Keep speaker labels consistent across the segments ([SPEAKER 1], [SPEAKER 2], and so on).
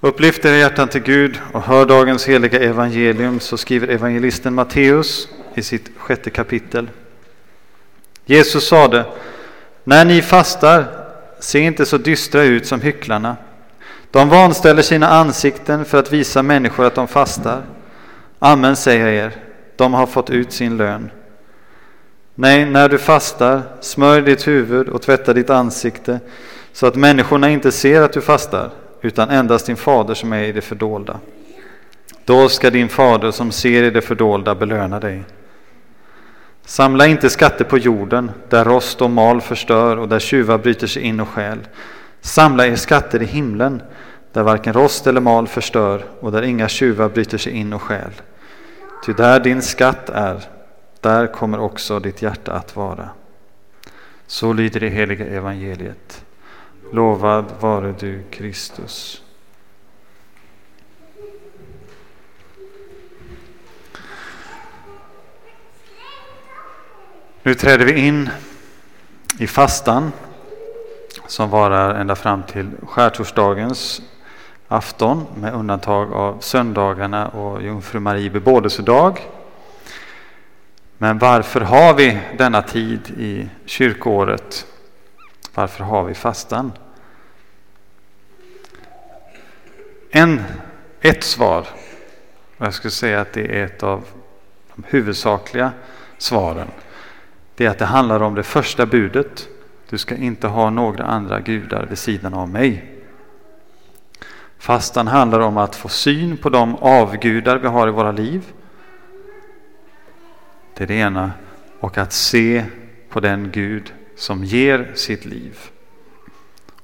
[SPEAKER 1] Upplyft era hjärtan till Gud och hör dagens heliga evangelium så skriver evangelisten Matteus i sitt sjätte kapitel. Jesus sade, när ni fastar, se inte så dystra ut som hycklarna. De vanställer sina ansikten för att visa människor att de fastar. Amen säger jag er, de har fått ut sin lön. Nej, när du fastar, smörj ditt huvud och tvätta ditt ansikte så att människorna inte ser att du fastar utan endast din fader som är i det fördolda. Då ska din fader som ser i det fördolda belöna dig. Samla inte skatter på jorden, där rost och mal förstör och där tjuvar bryter sig in och stjäl. Samla er skatter i himlen, där varken rost eller mal förstör och där inga tjuvar bryter sig in och stjäl. Ty där din skatt är, där kommer också ditt hjärta att vara. Så lyder det heliga evangeliet. Lovad vare du, Kristus. Nu träder vi in i fastan som varar ända fram till skärtorsdagens afton med undantag av söndagarna och Jungfru Marie bebådelsedag. Men varför har vi denna tid i kyrkoåret? Varför har vi fastan? En, ett svar, och jag skulle säga att det är ett av de huvudsakliga svaren, det är att det handlar om det första budet. Du ska inte ha några andra gudar vid sidan av mig. Fastan handlar om att få syn på de avgudar vi har i våra liv. Det är det ena. Och att se på den Gud som ger sitt liv.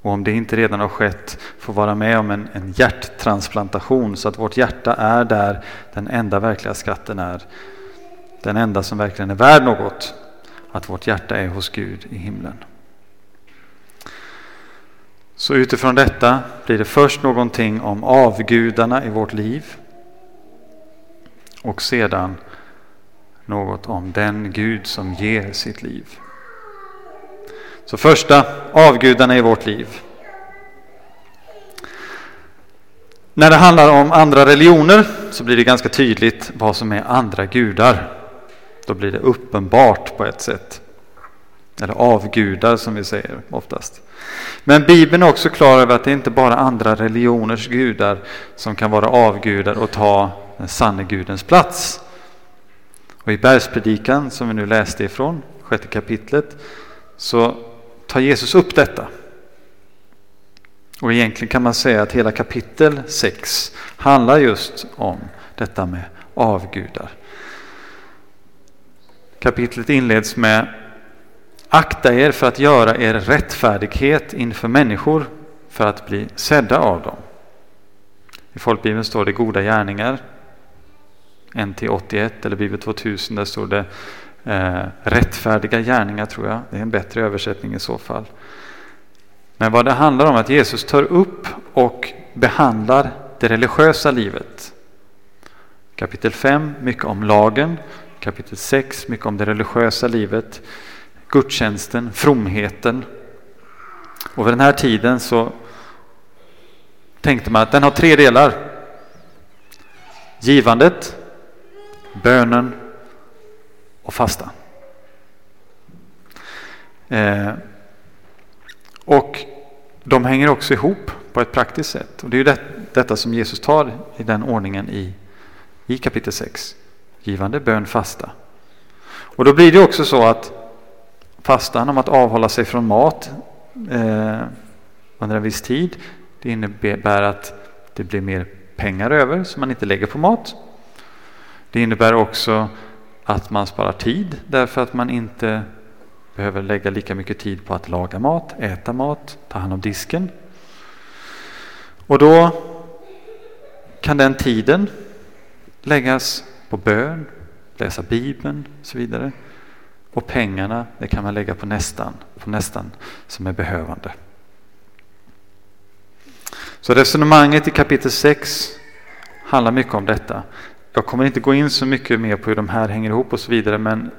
[SPEAKER 1] Och om det inte redan har skett, få vara med om en, en hjärttransplantation så att vårt hjärta är där den enda verkliga skatten är. Den enda som verkligen är värd något. Att vårt hjärta är hos Gud i himlen. Så utifrån detta blir det först någonting om avgudarna i vårt liv. Och sedan något om den Gud som ger sitt liv. Så första, avgudarna i vårt liv. När det handlar om andra religioner så blir det ganska tydligt vad som är andra gudar. Då blir det uppenbart på ett sätt. Eller avgudar som vi säger oftast. Men Bibeln är också klar över att det inte bara andra religioners gudar som kan vara avgudar och ta den sanne Gudens plats. Och i bergspredikan som vi nu läste ifrån, sjätte kapitlet, så tar Jesus upp detta. Och egentligen kan man säga att hela kapitel 6 handlar just om detta med avgudar. Kapitlet inleds med Akta er för att göra er rättfärdighet inför människor för att bli sedda av dem. I folkbibeln står det goda gärningar. NT81 eller Bibel 2000 där står det eh, rättfärdiga gärningar tror jag. Det är en bättre översättning i så fall. Men vad det handlar om är att Jesus tar upp och behandlar det religiösa livet. Kapitel 5 mycket om lagen. Kapitel 6 mycket om det religiösa livet. Gudstjänsten, fromheten. Och vid den här tiden så tänkte man att den har tre delar. Givandet, bönen och fasta. Eh, och de hänger också ihop på ett praktiskt sätt. Och det är ju det, detta som Jesus tar i den ordningen i, i kapitel 6. Givande, bön, fasta. Och då blir det också så att fastan om att avhålla sig från mat eh, under en viss tid, det innebär att det blir mer pengar över som man inte lägger på mat. Det innebär också att man sparar tid därför att man inte behöver lägga lika mycket tid på att laga mat, äta mat, ta hand om disken. Och då kan den tiden läggas på bön, läsa Bibeln och så vidare. Och pengarna det kan man lägga på nästan, på nästan som är behövande. Så resonemanget i kapitel 6 handlar mycket om detta. Jag kommer inte gå in så mycket mer på hur de här hänger ihop och så vidare men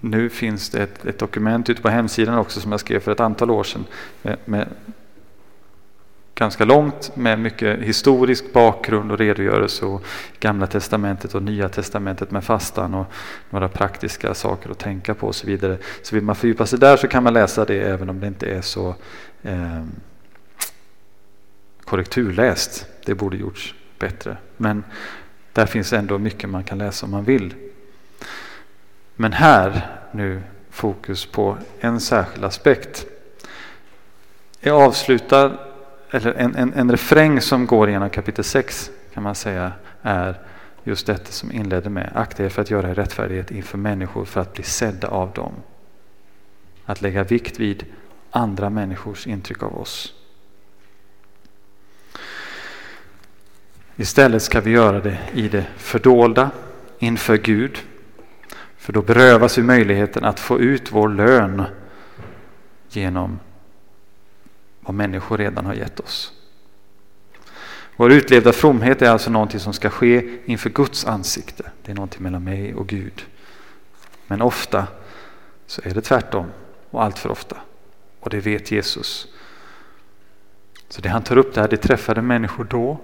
[SPEAKER 1] nu finns det ett, ett dokument ute på hemsidan också som jag skrev för ett antal år sedan med, med ganska långt med mycket historisk bakgrund och redogörelse och Gamla Testamentet och Nya Testamentet med fastan och några praktiska saker att tänka på och så vidare. Så vill man fördjupa sig där så kan man läsa det även om det inte är så eh, korrekturläst. Det borde gjorts bättre. Men där finns ändå mycket man kan läsa om man vill. Men här nu fokus på en särskild aspekt. Jag avslutar, eller en, en, en refräng som går genom kapitel 6 kan man säga är just detta som inledde med akta er för att göra rättfärdighet inför människor för att bli sedda av dem. Att lägga vikt vid andra människors intryck av oss. Istället ska vi göra det i det fördolda inför Gud. För då berövas vi möjligheten att få ut vår lön genom vad människor redan har gett oss. Vår utlevda fromhet är alltså någonting som ska ske inför Guds ansikte. Det är någonting mellan mig och Gud. Men ofta så är det tvärtom och allt för ofta. Och det vet Jesus. Så det han tar upp där, det träffade människor då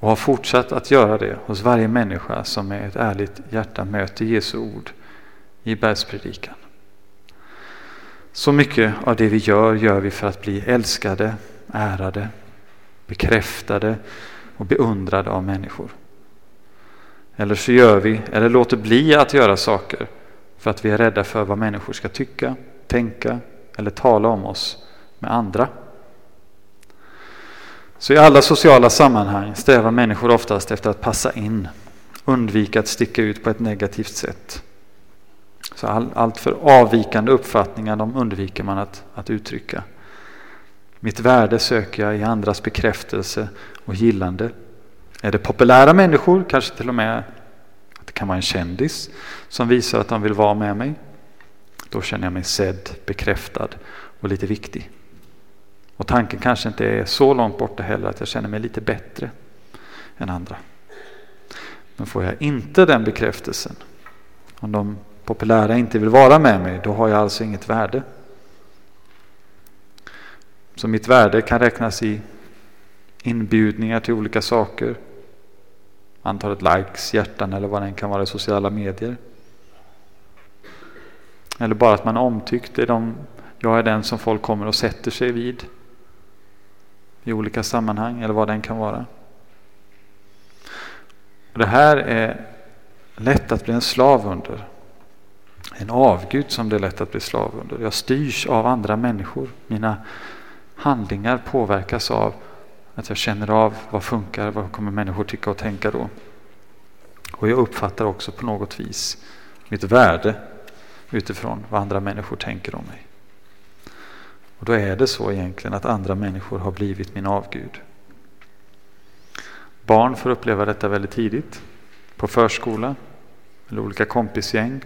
[SPEAKER 1] och har fortsatt att göra det hos varje människa som med ett ärligt hjärta möter Jesu ord i bergspredikan. Så mycket av det vi gör, gör vi för att bli älskade, ärade, bekräftade och beundrade av människor. Eller så gör vi, eller låter bli att göra saker för att vi är rädda för vad människor ska tycka, tänka eller tala om oss med andra. Så i alla sociala sammanhang strävar människor oftast efter att passa in, undvika att sticka ut på ett negativt sätt. Så all, allt för avvikande uppfattningar de undviker man att, att uttrycka. Mitt värde söker jag i andras bekräftelse och gillande. Är det populära människor, kanske till och med att det kan vara en kändis som visar att de vill vara med mig. Då känner jag mig sedd, bekräftad och lite viktig. Och tanken kanske inte är så långt borta heller att jag känner mig lite bättre än andra. Men får jag inte den bekräftelsen, om de populära inte vill vara med mig, då har jag alltså inget värde. Så mitt värde kan räknas i inbjudningar till olika saker, antalet likes, hjärtan eller vad det än kan vara i sociala medier. Eller bara att man är omtyckt, är de, jag är den som folk kommer och sätter sig vid i olika sammanhang eller vad den kan vara. Och det här är lätt att bli en slav under. En avgud som det är lätt att bli slav under. Jag styrs av andra människor. Mina handlingar påverkas av att jag känner av vad funkar, vad kommer människor tycka och tänka då. Och jag uppfattar också på något vis mitt värde utifrån vad andra människor tänker om mig. Och då är det så egentligen att andra människor har blivit min avgud. Barn får uppleva detta väldigt tidigt. På förskola eller olika kompisgäng.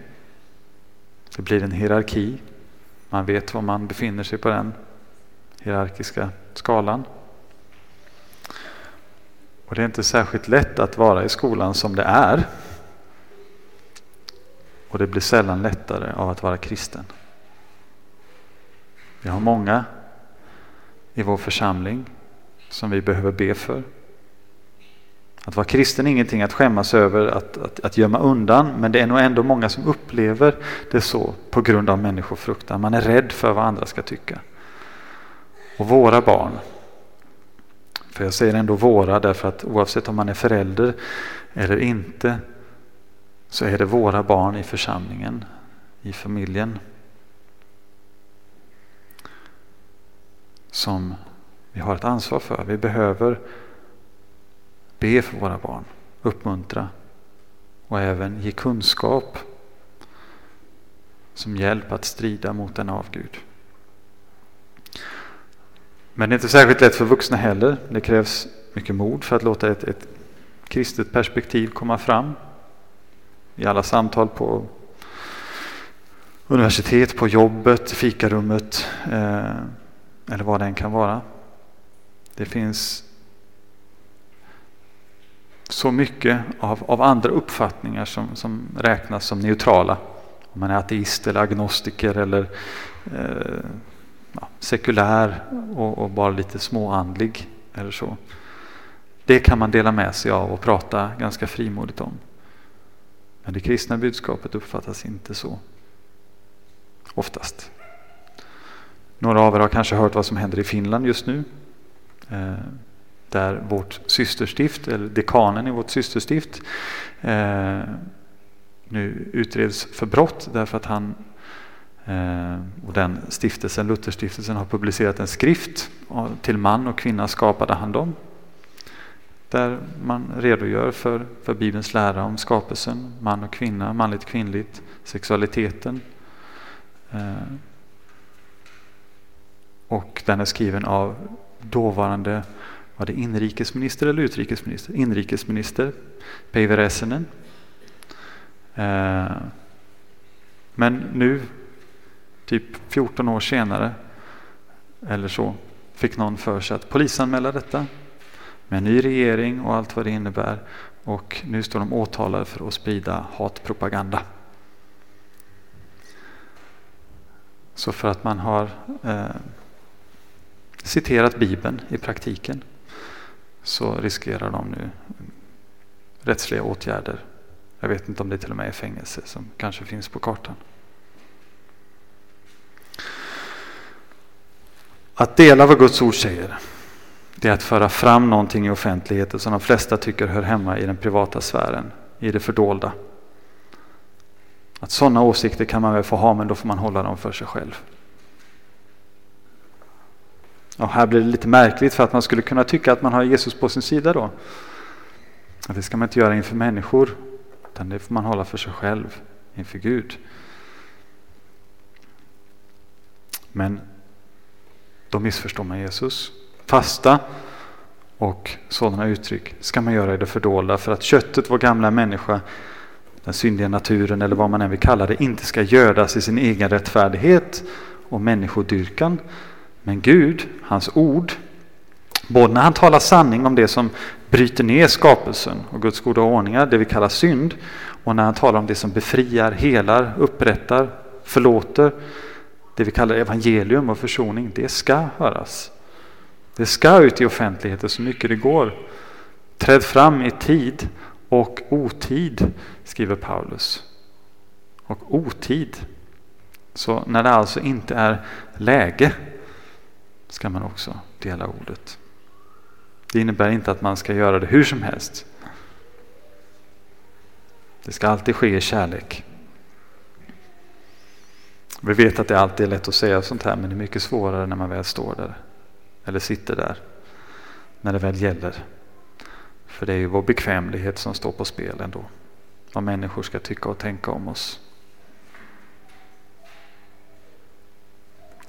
[SPEAKER 1] Det blir en hierarki. Man vet var man befinner sig på den hierarkiska skalan. Och det är inte särskilt lätt att vara i skolan som det är. Och det blir sällan lättare av att vara kristen. Vi har många i vår församling som vi behöver be för. Att vara kristen är ingenting att skämmas över, att, att, att gömma undan, men det är nog ändå många som upplever det så på grund av människofruktan. Man är rädd för vad andra ska tycka. Och våra barn, för jag säger ändå våra därför att oavsett om man är förälder eller inte så är det våra barn i församlingen, i familjen. Som vi har ett ansvar för. Vi behöver be för våra barn, uppmuntra och även ge kunskap som hjälp att strida mot en avgud. Men det är inte särskilt lätt för vuxna heller. Det krävs mycket mod för att låta ett, ett kristet perspektiv komma fram i alla samtal på universitet, på jobbet, fikarummet. Eh, eller vad det än kan vara. Det finns så mycket av, av andra uppfattningar som, som räknas som neutrala. Om man är ateist eller agnostiker eller eh, ja, sekulär och, och, bara lite småandlig eller så. Det kan man dela med sig av och prata ganska frimodigt om. Men det kristna budskapet uppfattas inte så. Oftast. Några av er har kanske hört vad som händer i Finland just nu. Eh, där vårt systerstift, eller dekanen i vårt systerstift, eh, nu utreds för brott därför att han eh, och den stiftelsen, Lutherstiftelsen, har publicerat en skrift till man och kvinna skapade han dem. Där man redogör för, för Bibelns lära om skapelsen, man och kvinna, manligt kvinnligt, sexualiteten. Och den är skriven av dåvarande var det inrikesminister eller utrikesminister? Inrikesminister Päivi Räsänen. Eh, men nu, typ 14 år senare eller så, fick någon för sig att polisanmäla detta med en ny regering och allt vad det innebär. Och nu står de åtalade för att sprida hatpropaganda. Så för att man har eh, citerat Bibeln i praktiken så riskerar de nu rättsliga åtgärder. Jag vet inte om det till och med är fängelse som kanske finns på kartan. Att dela vad Guds ord säger, det är att föra fram någonting i offentligheten som de flesta tycker hör hemma i den privata sfären, i det fördolda. Att sådana åsikter kan man väl få ha, men då får man hålla dem för sig själv. Och här blir det lite märkligt för att man skulle kunna tycka att man har Jesus på sin sida då. Att det ska man inte göra inför människor, utan det får man hålla för sig själv inför Gud. Men då missförstår man Jesus. Fasta och sådana uttryck ska man göra i det fördolda för att köttet, vår gamla människa, den syndiga naturen eller vad man än vill kalla det, inte ska gödas i sin egen rättfärdighet och människodyrkan men Gud, hans ord, både när han talar sanning om det som bryter ner skapelsen och Guds goda ordningar, det vi kallar synd, och när han talar om det som befriar, helar, upprättar, förlåter, det vi kallar evangelium och försoning, det ska höras. Det ska ut i offentligheten så mycket det går. Träd fram i tid och otid, skriver Paulus. Och otid. Så när det alltså inte är läge ska man också dela ordet. Det innebär inte att man ska göra det hur som helst. Det ska alltid ske i kärlek. Vi vet att det alltid är lätt att säga sånt här men det är mycket svårare när man väl står där. Eller sitter där. När det väl gäller. För det är ju vår bekvämlighet som står på spel ändå. Vad människor ska tycka och tänka om oss.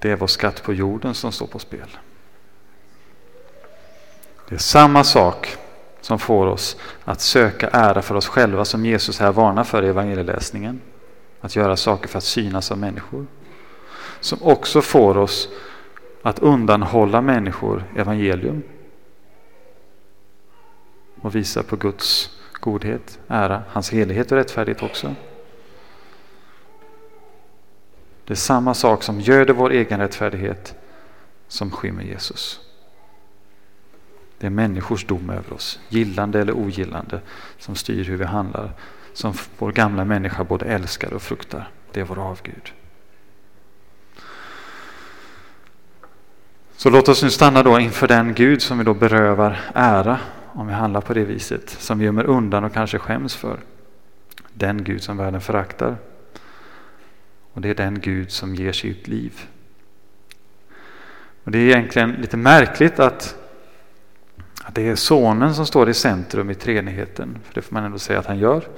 [SPEAKER 1] Det är vår skatt på jorden som står på spel. Det är samma sak som får oss att söka ära för oss själva som Jesus här varnar för i evangelieläsningen. Att göra saker för att synas av människor. Som också får oss att undanhålla människor evangelium. Och visa på Guds godhet, ära, hans helighet och rättfärdighet också. Det är samma sak som göder vår egen rättfärdighet som skymmer Jesus. Det är människors dom över oss, gillande eller ogillande, som styr hur vi handlar, som vår gamla människa både älskar och fruktar. Det är vår avgud. Så låt oss nu stanna då inför den Gud som vi då berövar ära om vi handlar på det viset, som vi gömmer undan och kanske skäms för. Den Gud som världen föraktar. Och det är den Gud som ger sitt liv. Och Det är egentligen lite märkligt att, att det är sonen som står i centrum i treenigheten. För det får man ändå säga att han gör.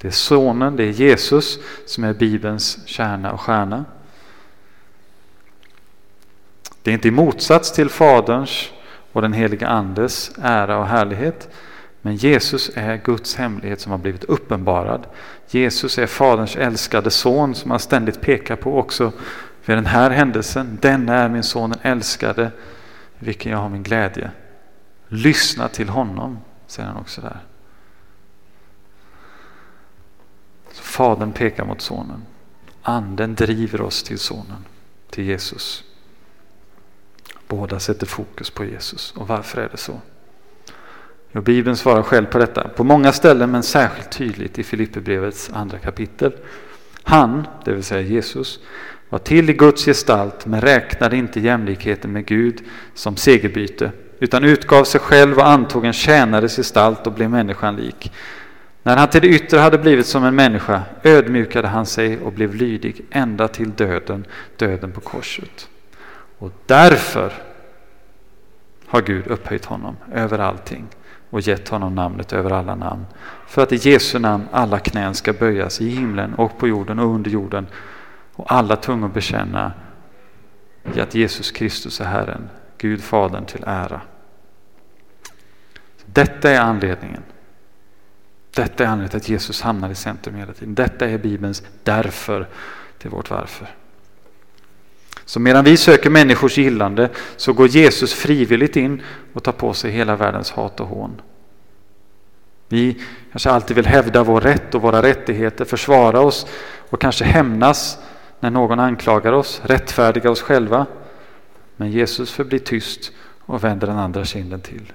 [SPEAKER 1] Det är sonen, det är Jesus som är Bibelns kärna och stjärna. Det är inte i motsats till Faderns och den heliga Andes ära och härlighet. Men Jesus är Guds hemlighet som har blivit uppenbarad. Jesus är Faderns älskade son som han ständigt pekar på också vid den här händelsen. Den är min son den älskade, vilken jag har min glädje. Lyssna till honom, säger han också där. Så Fadern pekar mot sonen. Anden driver oss till sonen, till Jesus. Båda sätter fokus på Jesus. Och varför är det så? Och Bibeln svarar själv på detta på många ställen men särskilt tydligt i Filipperbrevets andra kapitel. Han, det vill säga Jesus, var till i Guds gestalt men räknade inte jämlikheten med Gud som segerbyte utan utgav sig själv och antog en tjänares gestalt och blev människan lik. När han till det yttre hade blivit som en människa ödmjukade han sig och blev lydig ända till döden, döden på korset. Och därför har Gud upphöjt honom över allting och gett honom namnet över alla namn. För att i Jesu namn alla knän ska böjas i himlen och på jorden och under jorden och alla tungor bekänna att Jesus Kristus är Herren, Gud Fadern till ära. Detta är anledningen. Detta är anledningen till att Jesus hamnar i centrum hela tiden. Detta är Bibelns därför till vårt varför. Så medan vi söker människors gillande så går Jesus frivilligt in och tar på sig hela världens hat och hån. Vi kanske alltid vill hävda vår rätt och våra rättigheter, försvara oss och kanske hämnas när någon anklagar oss, rättfärdiga oss själva. Men Jesus förblir tyst och vänder den andra kinden till.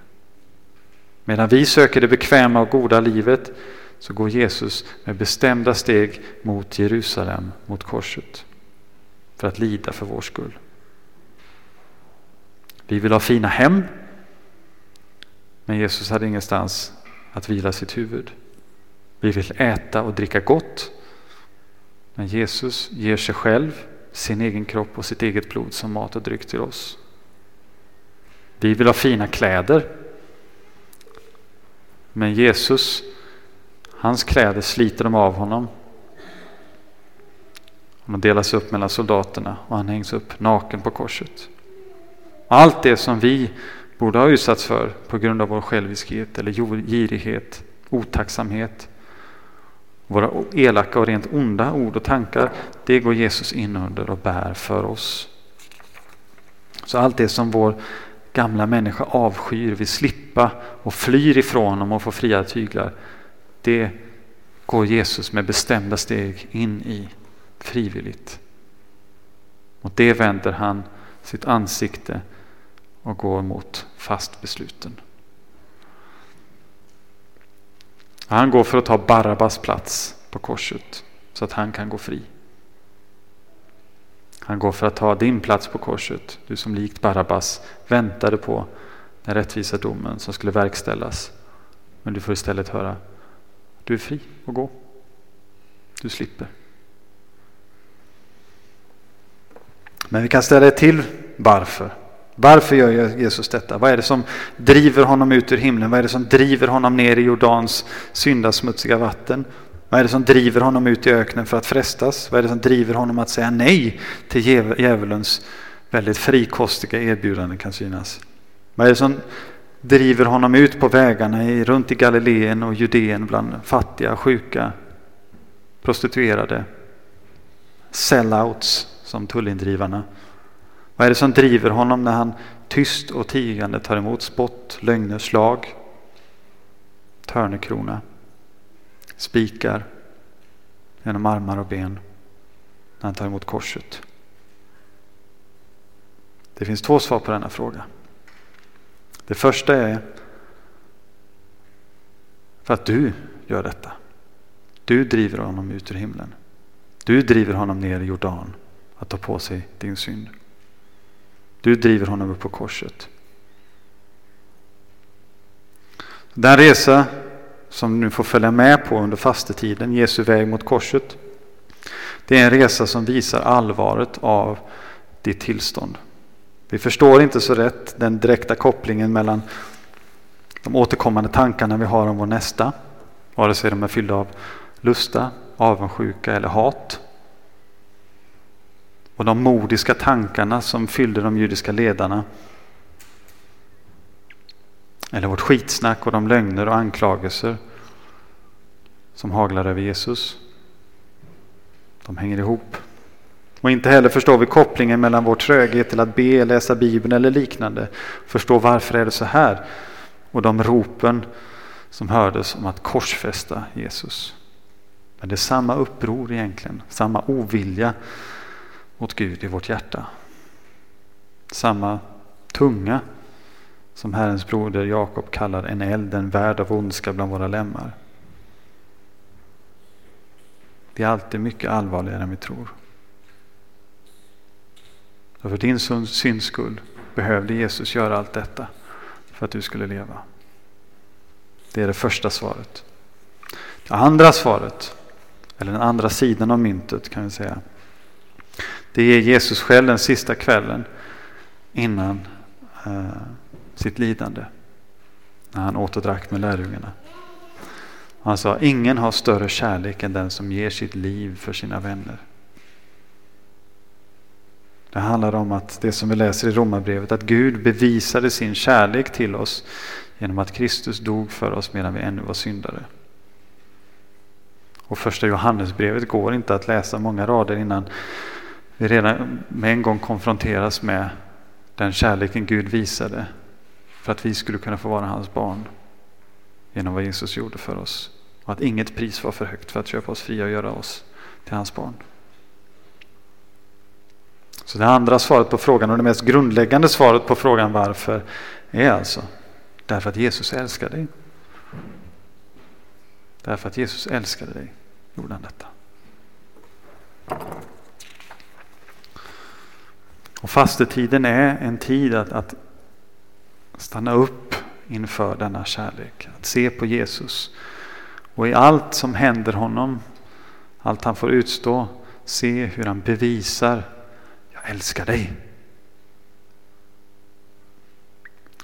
[SPEAKER 1] Medan vi söker det bekväma och goda livet så går Jesus med bestämda steg mot Jerusalem, mot korset för att lida för vår skull. Vi vill ha fina hem, men Jesus hade ingenstans att vila sitt huvud. Vi vill äta och dricka gott, men Jesus ger sig själv, sin egen kropp och sitt eget blod som mat och dryck till oss. Vi vill ha fina kläder, men Jesus, hans kläder sliter de av honom han delas upp mellan soldaterna och han hängs upp naken på korset. Allt det som vi borde ha utsatts för på grund av vår själviskhet eller girighet, otacksamhet, våra elaka och rent onda ord och tankar, det går Jesus in under och bär för oss. Så allt det som vår gamla människa avskyr, vill slippa och flyr ifrån honom och får fria tyglar, det går Jesus med bestämda steg in i frivilligt. Mot det vänder han sitt ansikte och går mot fast besluten. Han går för att ta Barabbas plats på korset så att han kan gå fri. Han går för att ta din plats på korset, du som likt Barabbas väntade på den rättvisa domen som skulle verkställas. Men du får istället höra, du är fri och gå. Du slipper. Men vi kan ställa det till varför. Varför gör Jesus detta? Vad är det som driver honom ut ur himlen? Vad är det som driver honom ner i Jordans syndasmutsiga vatten? Vad är det som driver honom ut i öknen för att frestas? Vad är det som driver honom att säga nej till djävulens väldigt frikostiga erbjudande kan synas? Vad är det som driver honom ut på vägarna i, runt i Galileen och Judeen bland fattiga, sjuka, prostituerade, sellouts som tullindrivarna. Vad är det som driver honom när han tyst och tigande tar emot spott, lögner, slag, törnekrona, spikar genom armar och ben när han tar emot korset? Det finns två svar på denna fråga. Det första är för att du gör detta. Du driver honom ut ur himlen. Du driver honom ner i Jordan att ta på sig din synd. Du driver honom upp på korset. Den resa som du nu får följa med på under fastetiden, Jesu väg mot korset, det är en resa som visar allvaret av ditt tillstånd. Vi förstår inte så rätt den direkta kopplingen mellan de återkommande tankarna vi har om vår nästa, vare sig de är fyllda av lusta, avundsjuka eller hat och de modiska tankarna som fyllde de judiska ledarna. Eller vårt skitsnack och de lögner och anklagelser som haglar över Jesus. De hänger ihop. Och inte heller förstår vi kopplingen mellan vår tröghet till att be, läsa Bibeln eller liknande. Förstå varför är det så här? Och de ropen som hördes om att korsfästa Jesus. Men det är samma uppror egentligen, samma ovilja mot Gud i vårt hjärta. Samma tunga som Herrens broder Jakob kallar en eld, en värld av ondska bland våra lemmar. Det är alltid mycket allvarligare än vi tror. Och för din syns skull behövde Jesus göra allt detta för att du skulle leva. Det är det första svaret. Det andra svaret, eller den andra sidan av myntet kan vi säga. Det ger Jesus själv den sista kvällen innan eh, sitt lidande. När han åt och drack med lärjungarna. Han sa, ingen har större kärlek än den som ger sitt liv för sina vänner. Det handlar om att det som vi läser i Romarbrevet, att Gud bevisade sin kärlek till oss genom att Kristus dog för oss medan vi ännu var syndare. Och första Johannesbrevet går inte att läsa många rader innan vi redan med en gång konfronteras med den kärleken Gud visade för att vi skulle kunna få vara hans barn genom vad Jesus gjorde för oss. Och att inget pris var för högt för att köpa oss fria och göra oss till hans barn. Så det andra svaret på frågan och det mest grundläggande svaret på frågan varför är alltså därför att Jesus älskar dig. Därför att Jesus älskade dig gjorde han detta. Och fastetiden är en tid att, att stanna upp inför denna kärlek. Att se på Jesus. Och i allt som händer honom, allt han får utstå, se hur han bevisar jag älskar dig.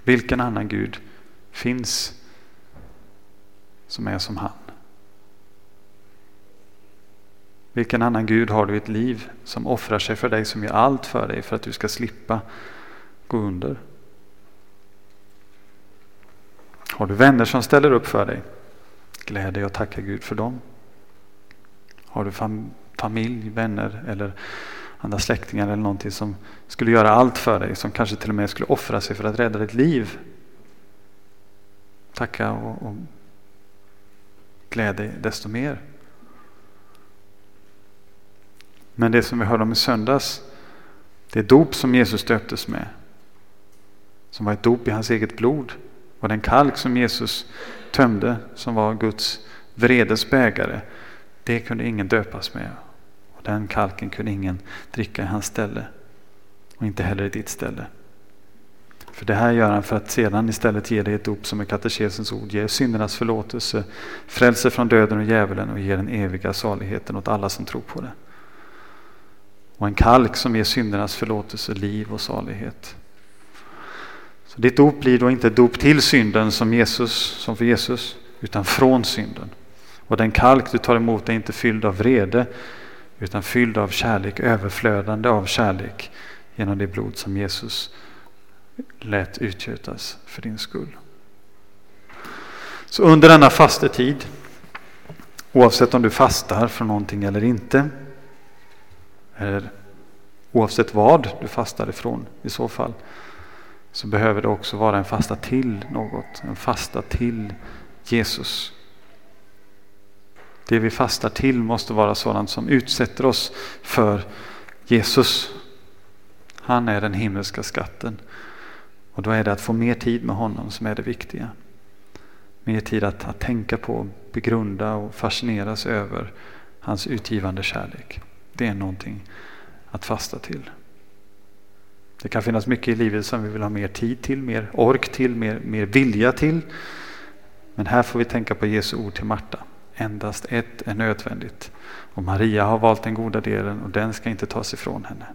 [SPEAKER 1] Vilken annan Gud finns som är som han? Vilken annan Gud har du i ett liv som offrar sig för dig, som gör allt för dig för att du ska slippa gå under? Har du vänner som ställer upp för dig? Gläd dig och tacka Gud för dem. Har du fam familj, vänner eller andra släktingar eller någonting som skulle göra allt för dig, som kanske till och med skulle offra sig för att rädda ditt liv? Tacka och, och gläd dig desto mer. Men det som vi hörde om i söndags, det dop som Jesus döptes med, som var ett dop i hans eget blod, var den kalk som Jesus tömde, som var Guds vredes bägare, det kunde ingen döpas med. Och den kalken kunde ingen dricka i hans ställe. Och inte heller i ditt ställe. För det här gör han för att sedan istället ge dig ett dop som är katekesens ord, Ge syndernas förlåtelse, Frälse från döden och djävulen och ge den eviga saligheten åt alla som tror på det. Och en kalk som ger syndernas förlåtelse, liv och salighet. Så ditt dop blir då inte dop till synden som, Jesus, som för Jesus, utan från synden. Och den kalk du tar emot är inte fylld av vrede, utan fylld av kärlek, överflödande av kärlek genom det blod som Jesus lät utgjutas för din skull. Så under denna fastetid, oavsett om du fastar för någonting eller inte, eller oavsett vad du fastar ifrån i så fall, så behöver det också vara en fasta till något, en fasta till Jesus. Det vi fastar till måste vara sådant som utsätter oss för Jesus. Han är den himmelska skatten. Och då är det att få mer tid med honom som är det viktiga. Mer tid att, att tänka på, begrunda och fascineras över hans utgivande kärlek. Det är någonting att fasta till. Det kan finnas mycket i livet som vi vill ha mer tid till, mer ork till, mer, mer vilja till. Men här får vi tänka på Jesu ord till Marta. Endast ett är nödvändigt. Och Maria har valt den goda delen och den ska inte tas ifrån henne.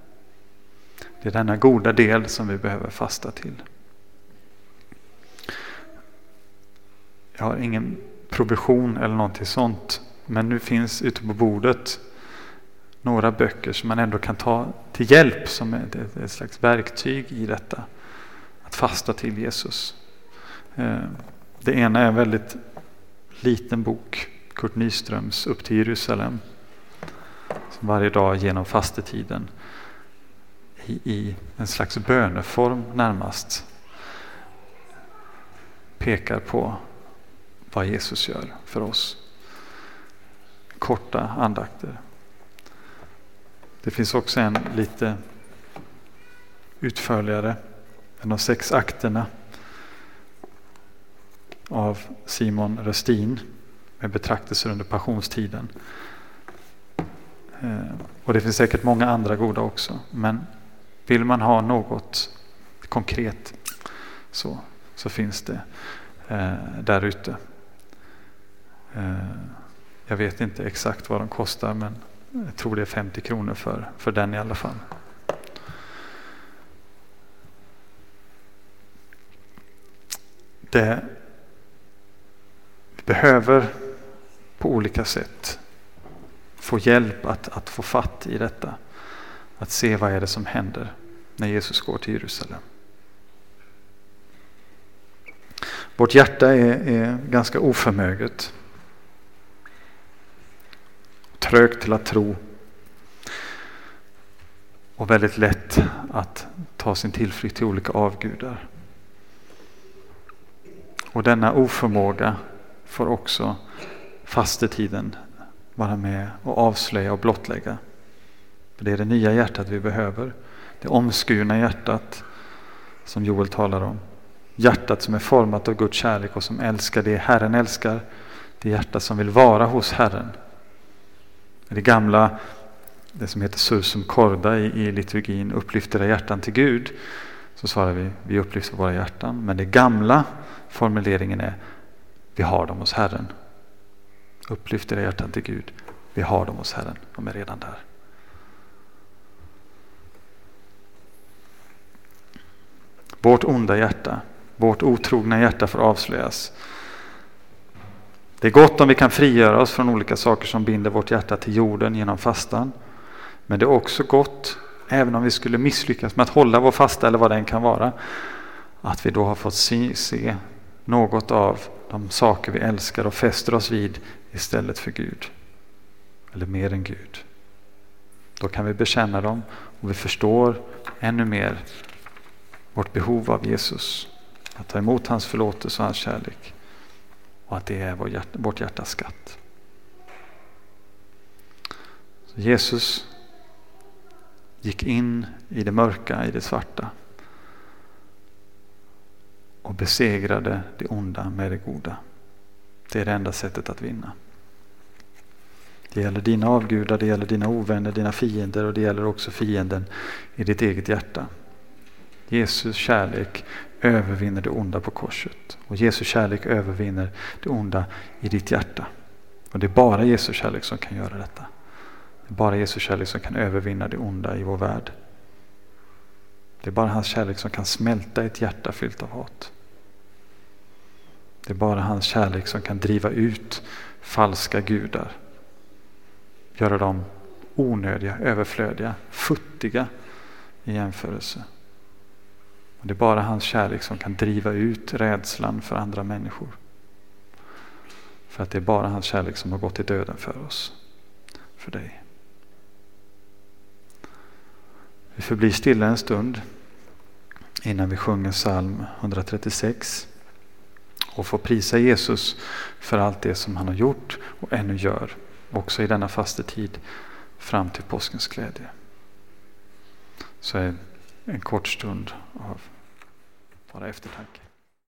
[SPEAKER 1] Det är denna goda del som vi behöver fasta till. Jag har ingen provision eller någonting sånt. Men nu finns ute på bordet några böcker som man ändå kan ta till hjälp som ett, ett slags verktyg i detta. Att fasta till Jesus. Eh, det ena är en väldigt liten bok, Kurt Nyströms Upp till Jerusalem. Som varje dag genom fastetiden i, i en slags böneform närmast pekar på vad Jesus gör för oss. Korta andakter. Det finns också en lite utförligare en av sex akterna av Simon Röstin med betraktelser under passionstiden. Eh, och det finns säkert många andra goda också. Men vill man ha något konkret så, så finns det eh, där ute. Eh, jag vet inte exakt vad de kostar men jag tror det är 50 kronor för, för den i alla fall. Det vi behöver på olika sätt få hjälp att, att få fatt i detta. Att se vad är det som händer när Jesus går till Jerusalem. Vårt hjärta är, är ganska oförmöget. Trögt till att tro. Och väldigt lätt att ta sin tillflykt till olika avgudar. Och denna oförmåga får också fastetiden vara med och avslöja och blottlägga. För det är det nya hjärtat vi behöver. Det omskurna hjärtat som Joel talar om. Hjärtat som är format av Guds kärlek och som älskar det Herren älskar. Det hjärta som vill vara hos Herren. Det gamla, det som heter sursum corda i, i liturgin, upplyfter era hjärtan till Gud. Så svarar vi, vi upplyfter våra hjärtan. Men det gamla formuleringen är, vi har dem hos Herren. Upplyft era hjärtan till Gud. Vi har dem hos Herren. De är redan där. Vårt onda hjärta, vårt otrogna hjärta får avslöjas. Det är gott om vi kan frigöra oss från olika saker som binder vårt hjärta till jorden genom fastan. Men det är också gott, även om vi skulle misslyckas med att hålla vår fasta eller vad den kan vara, att vi då har fått se, se något av de saker vi älskar och fäster oss vid istället för Gud. Eller mer än Gud. Då kan vi bekänna dem och vi förstår ännu mer vårt behov av Jesus. Att ta emot hans förlåtelse och hans kärlek. Och att det är vår hjärta, vårt hjärtas skatt. Så Jesus gick in i det mörka, i det svarta och besegrade det onda med det goda. Det är det enda sättet att vinna. Det gäller dina avgudar, det gäller dina ovänner, dina fiender och det gäller också fienden i ditt eget hjärta. Jesus kärlek övervinner det onda på korset. Och Jesu kärlek övervinner det onda i ditt hjärta. Och det är bara Jesu kärlek som kan göra detta. Det är bara Jesu kärlek som kan övervinna det onda i vår värld. Det är bara hans kärlek som kan smälta ett hjärta fyllt av hat. Det är bara hans kärlek som kan driva ut falska gudar. Göra dem onödiga, överflödiga, futtiga i jämförelse. Och det är bara hans kärlek som kan driva ut rädslan för andra människor. För att det är bara hans kärlek som har gått i döden för oss. För dig. Vi förblir stilla en stund innan vi sjunger psalm 136 och får prisa Jesus för allt det som han har gjort och ännu gör. Också i denna fastetid fram till påskens glädje. Så en kort stund av bara eftertanke.